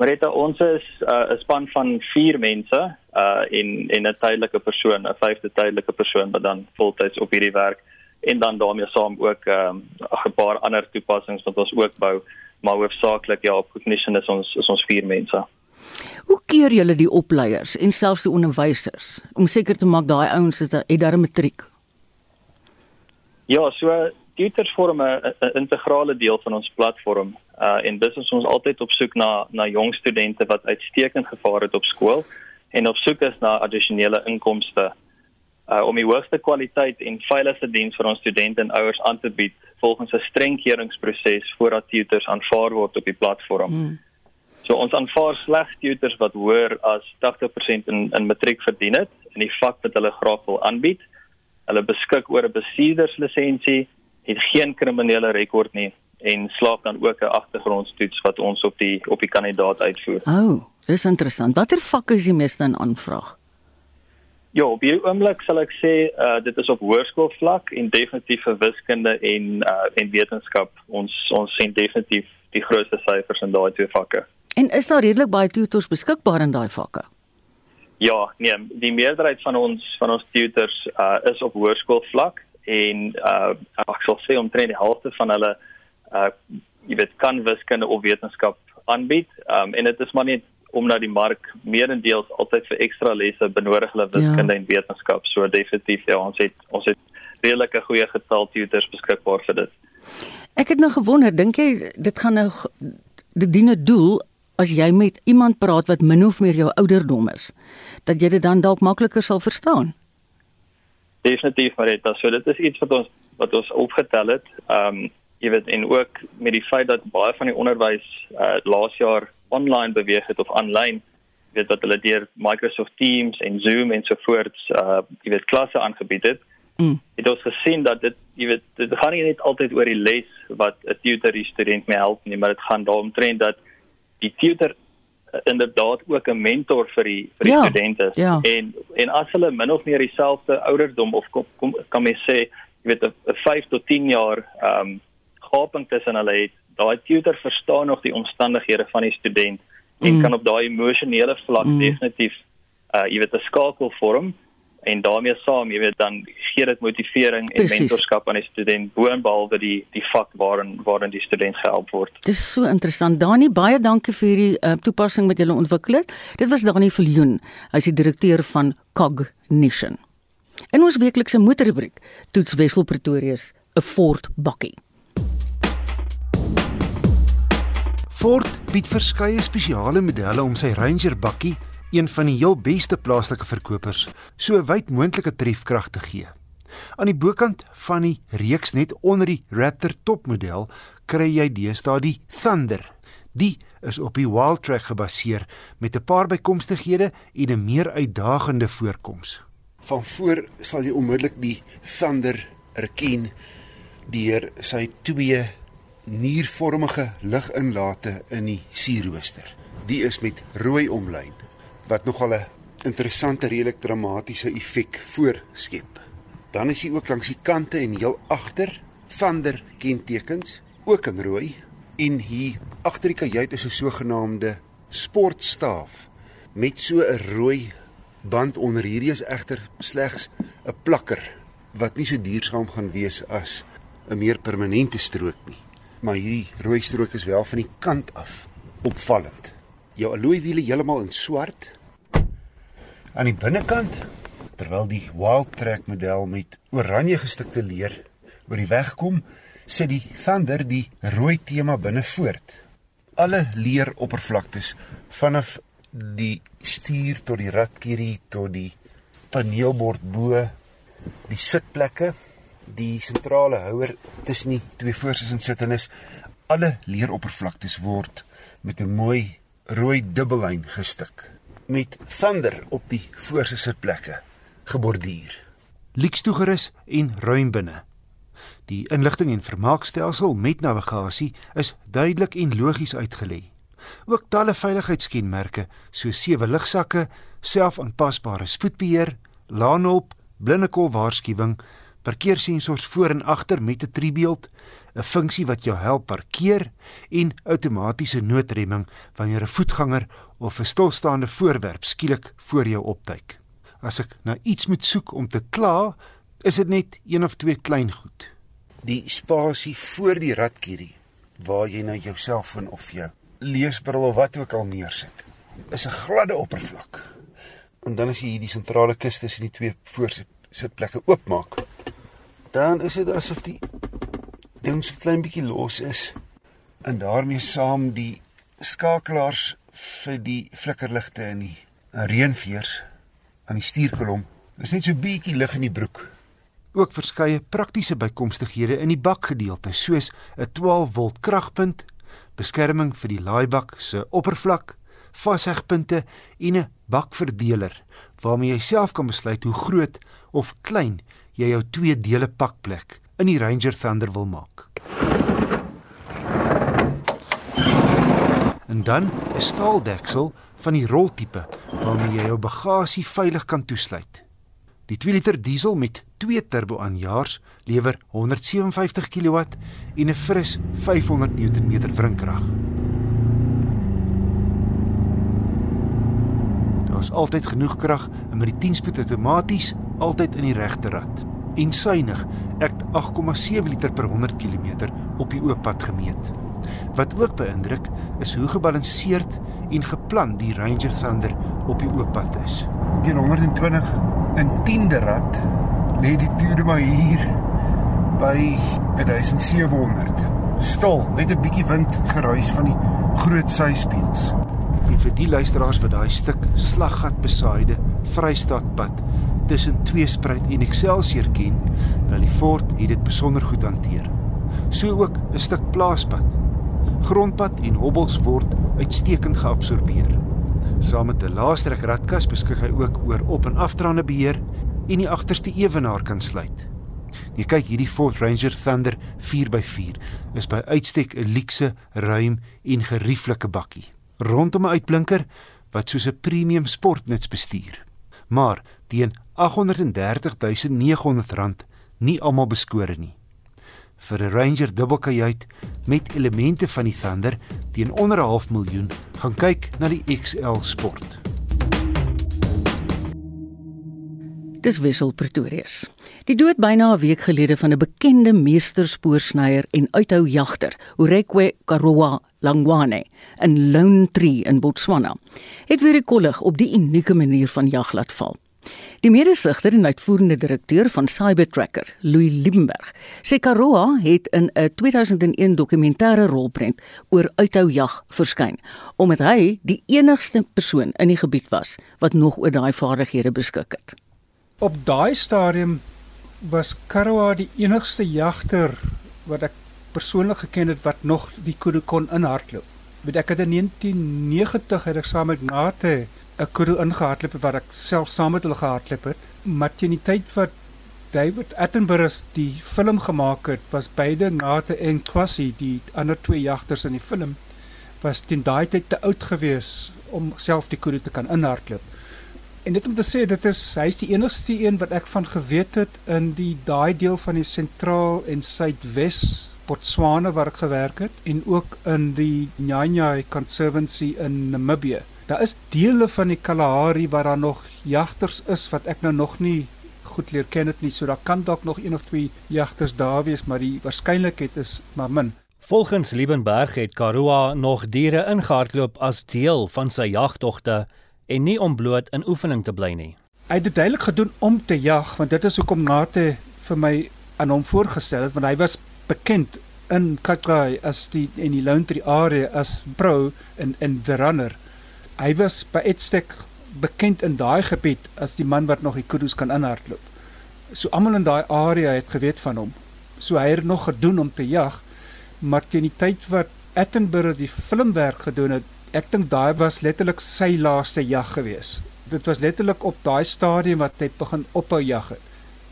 Marita, ons is 'n uh, span van 4 mense uh in in 'n tydelike persoon, 'n vyfde tydelike persoon wat dan voltyds op hierdie werk en dan daarmee saam ook um, 'n paar ander toepassings wat ons ook bou, maar hoofsaaklik ja, op Cognition is ons is ons 4 mense. Hoe keer julle die opleiers en selfs die onderwysers om seker te maak daai ouens is daar het daar 'n matriek? Ja, so tutors vorm 'n integrale deel van ons platform. Uh en dis is ons altyd op soek na na jong studente wat uitstekend gevaar het op skool en op soek is na addisionele inkomste. Uh om die hoogste kwaliteit en veiligste diens vir ons studente en ouers aan te bied volgens 'n streng keuringsproses voordat tutors aanvaar word op die platform. Hmm. So ons aanvaar slegs tutors wat hoër as 80% in in matriek verdien het in die vak wat hulle graag wil aanbied. Hulle beskik oor 'n bestuurderslisensie het geen kriminele rekord nie en slaap dan ook 'n agtergrondstoets wat ons op die op die kandidaat uitvoer. O, oh, dis interessant. Watter vakke is die meeste in aanvraag? Ja, op hierdie oomblik sal ek sê uh dit is op hoërskoolvlak en definitief vir wiskunde en uh en wetenskap. Ons ons sien definitief die grootste syfers in daai twee vakke. En is daar redelik baie tutors beskikbaar in daai vakke? Ja, nee, die meerderheid van ons van ons tutors uh is op hoërskoolvlak en uh ek sal sê omtrent die helfte van hulle uh jy weet kan wiskunde of wetenskap aanbied. Um en dit is maar net omdat die mark meerendeels altyd vir ekstra lesse benodig hulle wiskunde ja. en wetenskap. So definitief ja, ons het ons het redelike goeie getal tutors beskikbaar vir dit. Ek het nou gewonder, dink jy dit gaan nou dit dien 'n doel as jy met iemand praat wat min of meer jou ouderdom is, dat jy dit dan dalk makliker sal verstaan? Definitief Marita, so dit is iets wat ons wat ons opgetel het. Ehm um, jy weet en ook met die feit dat baie van die onderwys uh, laas jaar online beweeg het of aanlyn weet dat hulle deur Microsoft Teams en Zoom en so voort uh jy weet klasse aangebied het. Mm. Het ons gesien dat dit jy weet dit gaan nie net altyd oor die les wat 'n tutor die student mee help nie, maar dit gaan daaroor dat die tutor inderdaad ook 'n mentor vir die vir die ja, studente ja. en en as hulle min of meer dieselfde ouderdom of kom, kom kan mens sê jy weet 'n 5 tot 10 jaar ehm um, gaping tussen hulle het daai tutor verstaan nog die omstandighede van die student en mm. kan op daai emosionele vlak mm. definitief uh jy weet 'n skakel vorm en daarmee saam, jy weet dan gee dit motivering en Precies. mentorskap aan die student boonbehalwe die die vak waarin waarin die student gehelp word. Dis so interessant. Dani, baie dankie vir hierdie uh, toepassing wat jy ontwikkel het. Dit was Dani Viljoen, hy's die direkteur van Cognition. In ons weeklikse motorrubriek toets Wessel Pretorius 'n Ford bakkie. Ford bied verskeie spesiale modelle om sy Ranger bakkie een van die heel beste plaaslike verkopers, so wyd moontlike trefkrag te gee. Aan die bokant van die reeks net onder die Raptor topmodel kry jy deesdae die Thunder. Die is op die Wildtrak gebaseer met 'n paar bykomstighede en 'n meer uitdagende voorkoms. Van voor sal jy onmiddellik die Thunder erken deur sy twee niervormige liginlate in die sierrooster. Die is met rooi omlyn wat nogal 'n interessante redelik dramatiese effek voorskep. Dan is hy ook langs die kante en heel agter vander kentekens ook in rooi en hier agter die kajuit is 'n sogenaamde sportstaaf met so 'n rooi band onder hierdie is egter slegs 'n plakker wat nie so duursaam gaan wees as 'n meer permanente strook nie. Maar hierdie rooi strook is wel van die kant af opvallend. Jou alloy wiele heeltemal in swart Aan die binnekant terwyl die Wild Track model met oranje gestikte leer oor die weg kom, sit die Thunder die rooi tema binne voort. Alle leeroppervlaktes vanaf die stuur tot die ratkierie tot die paneelbord bo, die sitplekke, die sentrale houer tussen die twee voorsitters en sittendes, alle leeroppervlaktes word met 'n mooi rooi dubbellyn gestik met Thunder op die voorste sitplekke geborduur. Lieks toegerus en ruim binne. Die inligting en vermaakstelsel met navigasie is duidelik en logies uitgelê. Ook talle veiligheidskenmerke soos sewe ligsakke, selfaanpasbare spoedbeheer, laanhulp, blindekol waarskuwing, parkeersensors voor en agter met 'n driebeeld, 'n funksie wat jou help parkeer en outomatiese noodremming wanneer 'n voetganger of 'n stilstaande voorwerp skielik voor jou opduik. As ek na iets moet soek om te kla, is dit net een of twee klein goed. Die spasie voor die ratkierie waar jy nou jou selfoon of jou leesbril of wat ook al neersit, is 'n gladde oppervlak. En dan as jy hierdie sentrale kus tussen die twee voorsitplekke oopmaak, dan is dit asof die ding so klein bietjie los is en daarmee saam die skakelaars vir die flikkerligte in die reënveers aan die stuurkolom. Dis net so bietjie lig in die broek. Ook verskeie praktiese bykomstighede in die bakgedeelte, soos 'n 12V kragpunt, beskerming vir die laaibak se oppervlak, vashegpunte en 'n bakverdeler waarmee jy self kan besluit hoe groot of klein jy jou twee dele pakplek in die Ranger Thunder wil maak. En dan 'n staaldeksel van die roltipe waarmee jy jou bagasie veilig kan toesluit. Die 2 liter diesel met 2 turbo aanjaars lewer 157 kW en 'n fris 500 Nm wrinkrag. Daar is altyd genoeg krag en met die 10-spoed outomaties altyd in die regte rad. En suinig, ek 8,7 liter per 100 km op die oop pad gemeet. Wat ook beïndruk is hoe gebalanseerd en geplan die Ranger Thunder op die oop pad is. Teen 120 in 10de rad lê die toere maar hier by 1700. Stil, net 'n bietjie wind geruis van die groot syspieëls. En vir die luisteraars wat daai stuk slaggat besaaide Vrystaatpad tussen Tweespruit en Excelsior ken, wel die fort het dit besonder goed hanteer. So ook 'n stuk plaaspad grondpad en hobbels word uitstekend geabsorbeer. Saam met 'n laastrek radkas beskik hy ook oor op- en afdraande beheer en die agterste ewenaar kan sluit. Jy kyk hierdie Ford Ranger Thunder 4x4 is by uitstek 'n luukse, ruim en gerieflike bakkie. Rondom 'n uitblinker wat soos 'n premium sportnuts bestuur. Maar teen R830.900 nie almal beskore nie vir 'n Ranger dubbelkajuit met elemente van die Thunder teen onder 'n half miljoen gaan kyk na die XL Sport. Dis Wessel Pretorius. Die dood byna 'n week gelede van 'n bekende meesterspoorsnyer en uithou jagter, Urekwe Karowa Langwane in Lone Tree in Botswana, het weer die kollig op die unieke manier van jag laat val. Die medesligter en uitvoerende direkteur van Cybertracker, Louis Liebenberg, sê Karoa het in 'n 2001 dokumentêre rolprent oor uithou-jag verskyn, omdat hy die enigste persoon in die gebied was wat nog oor daai vaardighede beskik het. Op daai stadium was Karoa die enigste jagter wat ek persoonlik geken het wat nog die kudu kon inhardloop. Weet ek het in 1990 het ek saam met Nate 'n kudu ingehardloop wat ek self saam met hulle gehardloop het. Maar teen die tyd wat David Attenborough die film gemaak het, was beide Nate en Kwasi, die ander twee jagters in die film, was teen daai tyd te oud gewees om self die kudu te kan inhardloop. En dit om te sê dit is hy's die enigste een wat ek van geweet het in die daai deel van die sentraal en suidwes Botswana waar ek gewerk het en ook in die Nyanyai Conservancy in Namibië daar is dele van die Kalahari waar daar nog jagters is wat ek nou nog nie goed leer ken dit nie. So daar kan dalk nog een of twee jagters daar wees, maar die waarskynlikheid is maar min. Volgens Liebenberg het Karoo nog diere ingehardloop as deel van sy jagtogte en nie om bloot in oefening te bly nie. Hy het dit duidelik gedoen om te jag want dit is hoekom Nate vir my aan hom voorgestel het want hy was bekend in Kakai as die in die Lone Tree area as pro in in the runner. Hy was by uitstek bekend in daai gebied as die man wat nog die kudus kan inhardloop. So almal in daai area het geweet van hom. So hy het nog gedoen om te jag, maar teen die tyd wat Attenborough die filmwerk gedoen het, ek dink daai was letterlik sy laaste jag gewees. Dit was letterlik op daai stadium wat hy begin ophou jag het.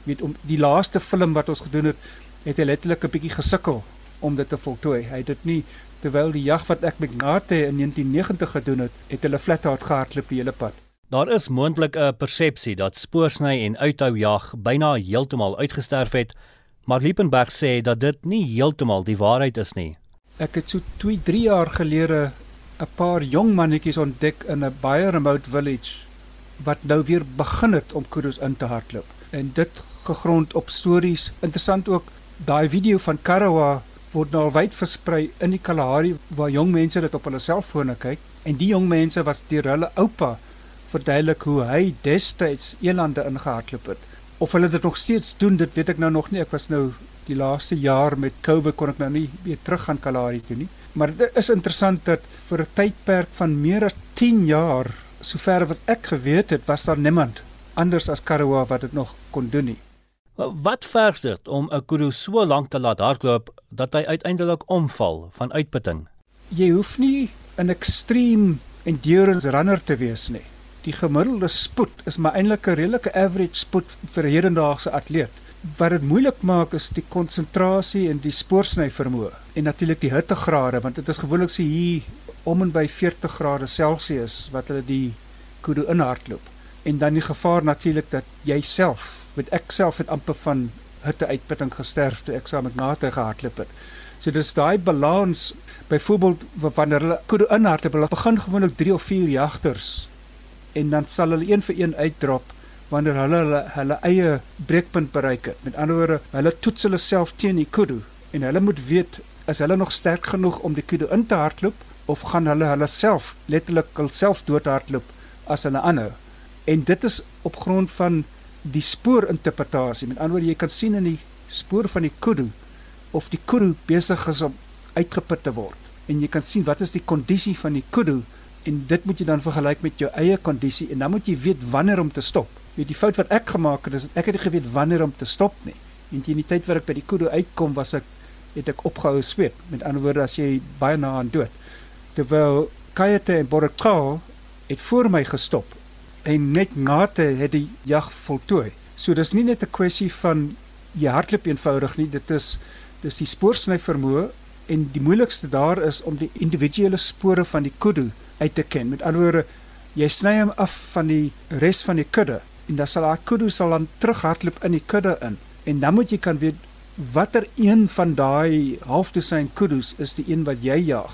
Weet om die laaste film wat ons gedoen het, het hy letterlik 'n bietjie gesukkel om dit te voltooi. Hy het dit nie terwyl die jag wat ek met Nate in 1990 gedoen het, het hulle flat out gehardloop die hele pad. Daar is moontlik 'n persepsie dat spoorsny en uithou-jag byna heeltemal uitgesterf het, maar Liebenberg sê dat dit nie heeltemal die waarheid is nie. Ek het so 2-3 jaar gelede 'n paar jong mannetjies ontdek in 'n baie remote village wat nou weer begin het om kudus in te hardloop. En dit gegrond op stories. Interessant ook daai video van Karawa word nou wyd versprei in die Kalahari waar jong mense dit op hulle selfone kyk en die jong mense was deur hulle oupa verduidelik hoe hy destyds elande ingehardloop het. Of hulle dit nog steeds doen, dit weet ek nou nog nie. Ek was nou die laaste jaar met COVID kon ek nou nie weer terug gaan Kalahari toe nie. Maar dit is interessant dat vir 'n tydperk van meer as 10 jaar, sover wat ek geweet het, was daar niemand anders as Karoo wat dit nog kon doen nie. Wat verg dit om 'n kudu so lank te laat hardloop dat hy uiteindelik omval van uitputting? Jy hoef nie 'n ekstreem endurance runner te wees nie die gemiddelde spoed is maar eintlik 'n redelike average spoed vir 'n hedendaagse atleet. Wat dit moeilik maak is die konsentrasie en die spoorsny vermoë en natuurlik die hittegrade want dit is gewoonlik so hier om en by 40 grade Celsius wat hulle die kudu inhardloop. En dan die gevaar natuurlik dat jy self, met ek self het amper van hitteuitputting gesterf toe ek saam met Nate gehardloop het. So dis daai balans byvoorbeeld wanneer hulle kudu inhardloop, hulle begin gewoonlik 3 of 4 jagters en dan sal hulle een vir een uitdrop wanneer hulle hulle, hulle eie breekpunt bereik het. Met ander woorde, hulle toets hulle self teen die kudu en hulle moet weet is hulle nog sterk genoeg om die kudu in te hardloop of gaan hulle hulle self letterlik hulself doodhardloop as hulle aanhou. En dit is op grond van die spoorinterpretasie. Met ander woorde, jy kan sien in die spoor van die kudu of die kudu besig is om uitgeput te word. En jy kan sien wat is die kondisie van die kudu en dit moet jy dan vergelyk met jou eie kondisie en dan moet jy weet wanneer om te stop. Weet die fout wat ek gemaak het is ek het nie geweet wanneer om te stop nie. En teen die tyd wat ek by die kudu uitkom was ek het ek opgehou sweet. Met ander woorde as jy baie na aan dood. Terwyl Kayete en Borakal het voor my gestop en net nate het die jag voltooi. So dis nie net 'n kwessie van jy hardloop eenvoudig nie, dit is dis die spoorsny vermoë en die moeilikste daar is om die individuele spore van die kudu uit te ken. Met ander woorde, jy sny hom af van die res van die kudde en dan sal daai kudde sal dan terughardloop in die kudde in. En dan moet jy kan weet watter een van daai halfdosyn kuddes is die een wat jy jag,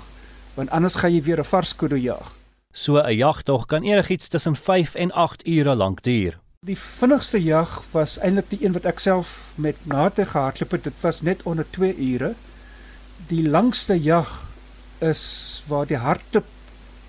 want anders gaan jy weer 'n vars kudde jag. So 'n jagtog kan enigiets tussen 5 en 8 ure lank duur. Die vinnigste jag was eintlik die een wat ek self met Nate gehardloop het. Dit was net onder 2 ure. Die langste jag is waar die hardloop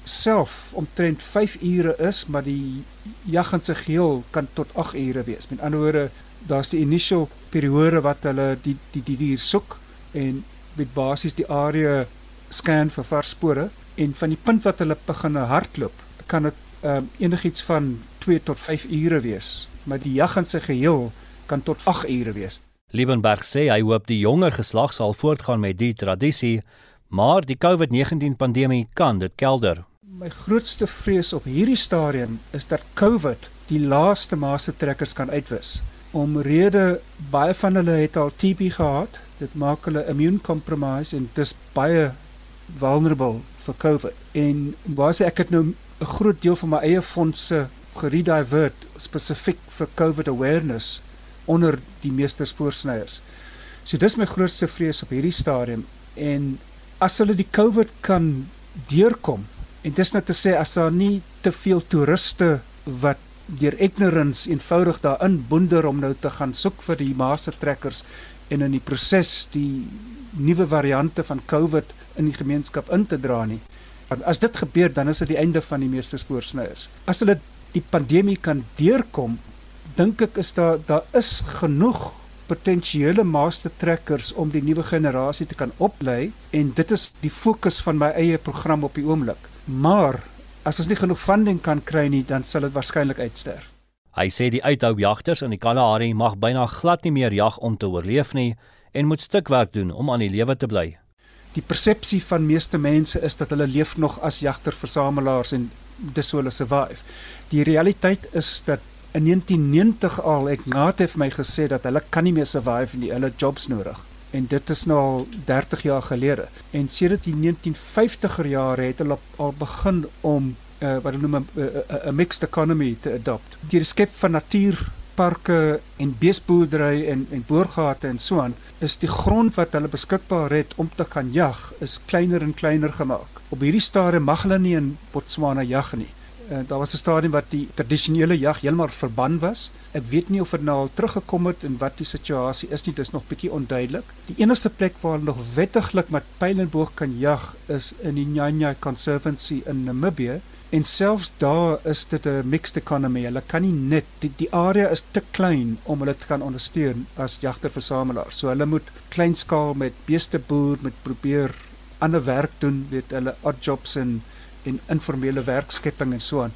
self omtrent 5 ure is, maar die jag in sy geheel kan tot 8 ure wees. Met ander woorde, daar's die initial periode wat hulle die die die dier soek en met basies die area scan vir vars spore en van die punt wat hulle begin hardloop, kan dit um, enigiets van 2 tot 5 ure wees, maar die jag in sy geheel kan tot 8 ure wees. Liebenberg sê hy hoop die jonger geslag sal voortgaan met die tradisie, maar die COVID-19 pandemie kan dit kelder. My grootste vrees op hierdie stadium is dat COVID die laaste maaste trekkers kan uitwis. Omrede baie van hulle het al TB gehad. Dit maak hulle immune compromised en dis baie vulnerable vir COVID. En waar sê ek het nou 'n groot deel van my eie fondse geredivert spesifiek vir COVID awareness onder die meeste spoorsnyers. So dis my grootste vrees op hierdie stadium en as hulle die COVID kan deurkom En dis nou te sê as daar nie te veel toeriste wat deur ignorance eenvoudig daarin boender om nou te gaan soek vir die master trekkers en in die proses die nuwe variante van COVID in die gemeenskap in te dra nie. Want as dit gebeur dan is dit die einde van die meeste spoorsnyers. As hulle die pandemie kan deurkom, dink ek is daar daar is genoeg potensiële master trekkers om die nuwe generasie te kan oplei en dit is die fokus van my eie program op die oomblik. Maar as ons nie genoeg funding kan kry nie, dan sal dit waarskynlik uitsterf. Hy sê die uithoujagters in die Kalahari mag byna glad nie meer jag om te oorleef nie en moet stukwerk doen om aan die lewe te bly. Die persepsie van meeste mense is dat hulle leef nog as jagter-versamelaars en dis hoe hulle survive. Die realiteit is dat in 1990 al ek naat het my gesê dat hulle kan nie meer survive nie, hulle jobs nodig. En dit is nou al 30 jaar gelede. En sedert die 1950er jare het hulle al begin om uh, wat hulle noem 'n mixed economy te adopt. Die skep van natuurparke en beesboerdery en en boorgate en so aan is die grond wat hulle beskikbaar het om te kan jag is kleiner en kleiner gemaak. Op hierdie stadium mag hulle nie in Botswana jag nie. Uh, daar was 'n stadium wat die tradisionele jag heeltemal verban was. Ek weet nie of dit nou al teruggekom het en wat die situasie is nie, dis nog bietjie onduidelik. Die enigste plek waar hulle nog wettiglik met pyl en boog kan jag is in die Nyanya Conservancy in Namibië En selfs daar is dit 'n mixed economy. Hulle kan nie net die die area is te klein om hulle te kan ondersteun as jagterversamelaars. So hulle moet kleinskaal met beeste boer met probeer ander werk doen, weet hulle odd jobs en en informele werkskepping en so aan.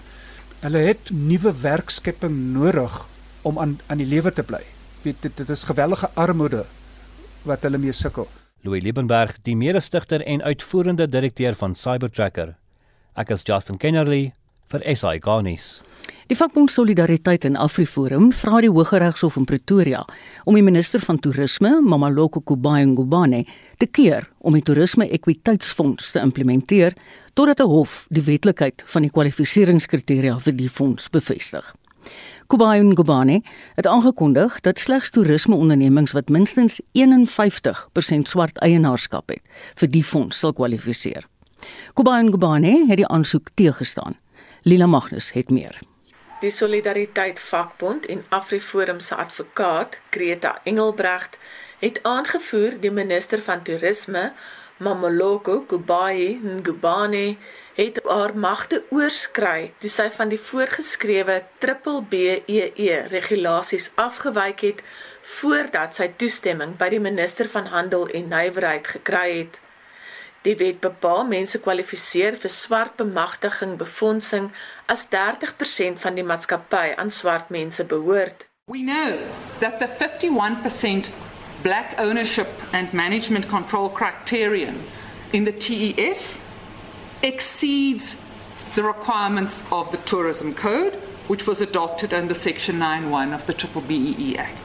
Hulle het nuwe werkskepping nodig om aan aan die lewe te bly. Weet dit dit is gewellige armoede wat hulle mee sukkel. Louis Liebenberg, die mede-stigter en uitvoerende direkteur van Cybertracker, Ek is Justin Kennerly vir SI Garnis. Die vakbond Solidariteit en Afriforum vra die Hooggeregshof in Pretoria om die minister van toerisme, Mamaloko Kubayengubane, te keer om die toerisme ekwiteitsfonds te implementeer totdat 'n hof die wetlikheid van die kwalifikasieringskriteria vir die fonds bevestig. Kubayengubane het aangekondig dat slegs toerismeondernemings wat minstens 51% swart eienaarskap het, vir die fonds sal kwalifiseer. Kubain Gubane het die aansoek teëgestaan. Lila Magnus het meer. Die Solidariteit Vakbond en Afriforum se advokaat, Greta Engelbrecht, het aangevoer die minister van toerisme, Mamoloko Kubayi Ngubane, het haar magte oorskry toe sy van die voorgeskrewe BBEE regulasies afgewyk het voordat sy toestemming by die minister van handel en nywerheid gekry het. Die wet bepaal mense kwalifiseer vir swart bemagtiging befondsing as 30% van die maatskappy aan swart mense behoort. We know that the 51% black ownership and management control criterion in the TEF exceeds the requirements of the tourism code which was adopted under section 91 of the Triple BEE Act.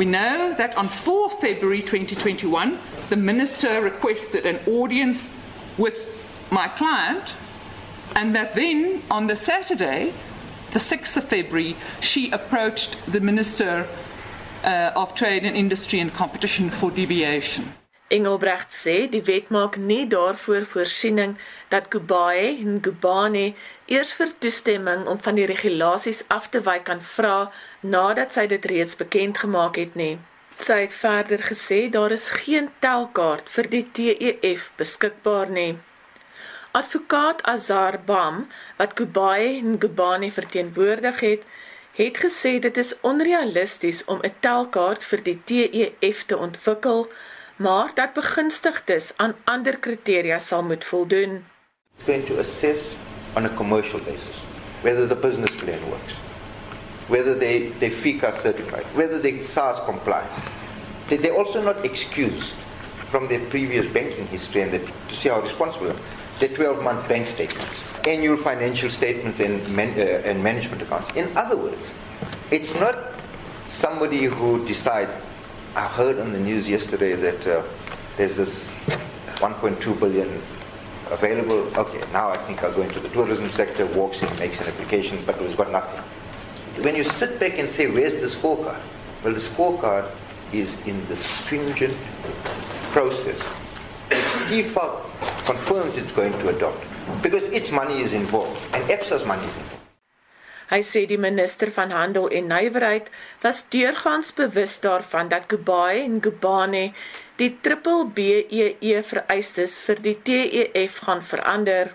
We know that on 4 February 2021 the minister requested an audience with my client, and that then on the Saturday, the 6th of February, she approached the Minister uh, of Trade and Industry and Competition for deviation. Engelbrecht sê die wet maak nie daarvoor voorsiening dat Kubaye en Gubane eers vir toestemming om van die regulasies af te wyk kan vra nadat sy dit reeds bekend gemaak het nie. Sy het verder gesê daar is geen telkaart vir die TEF beskikbaar nie. Advokaat Azar Bam, wat Kubai en Gubani verteenwoordig het, het gesê dit is onrealisties om 'n telkaart vir die TEF te ontwikkel, maar dat begunstigdes aan ander kriteria sal moet voldoen. It's going to assess on a commercial basis whether the business plan works. whether they, they FICA certified, whether they SARS compliant. They're also not excused from their previous banking history and the, to see how responsible the 12 month bank statements, annual financial statements, and, man, uh, and management accounts. In other words, it's not somebody who decides, I heard on the news yesterday that uh, there's this 1.2 billion available. Okay, now I think I'll go into the tourism sector, walks in, makes an application, but has got nothing when you sit back and say, where's the scorecard? Well, the scorecard is in the stringent process CFA confirms it's going to adopt because its money is involved and EPSA's money is involved. Hy sê die minister van handel en nywerheid was deurgangs bewus daarvan dat Kubai en Gubane die triple BEE vereistes vir die TEF gaan verander.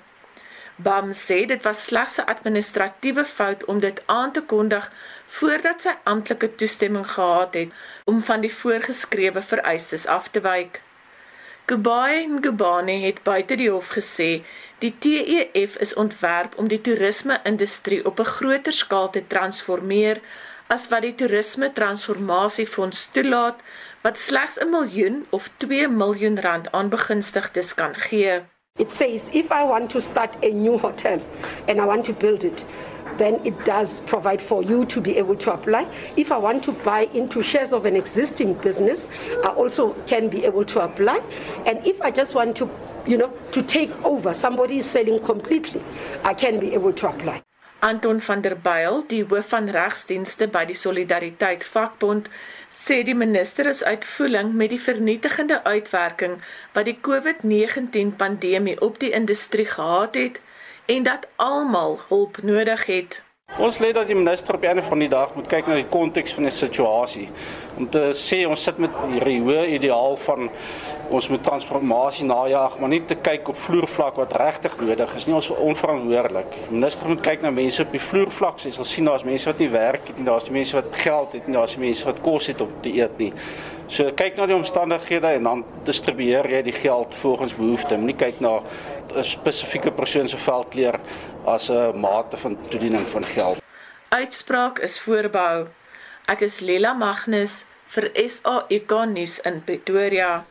Bam sê dit was slegs 'n administratiewe fout om dit aan te kondig voordat sy amptelike toestemming gehad het om van die voorgeskrewe vereistes af te wyk. Kubai en Gubane het buite die hof gesê die TEF is ontwerp om die toerisme-industrie op 'n groter skaal te transformeer as wat die toerisme transformasiefonds toelaat wat slegs 'n miljoen of 2 miljoen rand aan begunstigdes kan gee. It says if I want to start a new hotel and I want to build it, then it does provide for you to be able to apply. If I want to buy into shares of an existing business, I also can be able to apply. And if I just want to, you know, to take over, somebody is selling completely, I can be able to apply. Anton van der Byl, die hoof van regsdienste by die Solidariteit Vakbond, sê die minister is uitvoering met die vernietigende uitwerking wat die COVID-19 pandemie op die industrie gehad het en dat almal hulp nodig het. Ons lê dat die minister op 'n of ander dag moet kyk na die konteks van die situasie om te sê ons sit met hierdie hoë ideaal van ons moet transformasie najag, maar nie te kyk op vloervlak wat regtig nodig is nie. Ons is onverantwoordelik. Die minister moet kyk na mense op die vloervlak. Jy sal sien daar's mense wat nie werk het nie, daar's die mense wat geld het nie, daar's die mense wat kos het om te eet nie. So kyk na die omstandighede en dan distribueer jy die geld volgens behoefte. Moenie kyk na 'n spesifieke persoon se veldkleur as 'n mate van toediening van geld. Uitspraak is voorbehou. Ek is Lela Magnus vir SAK nuus in Pretoria.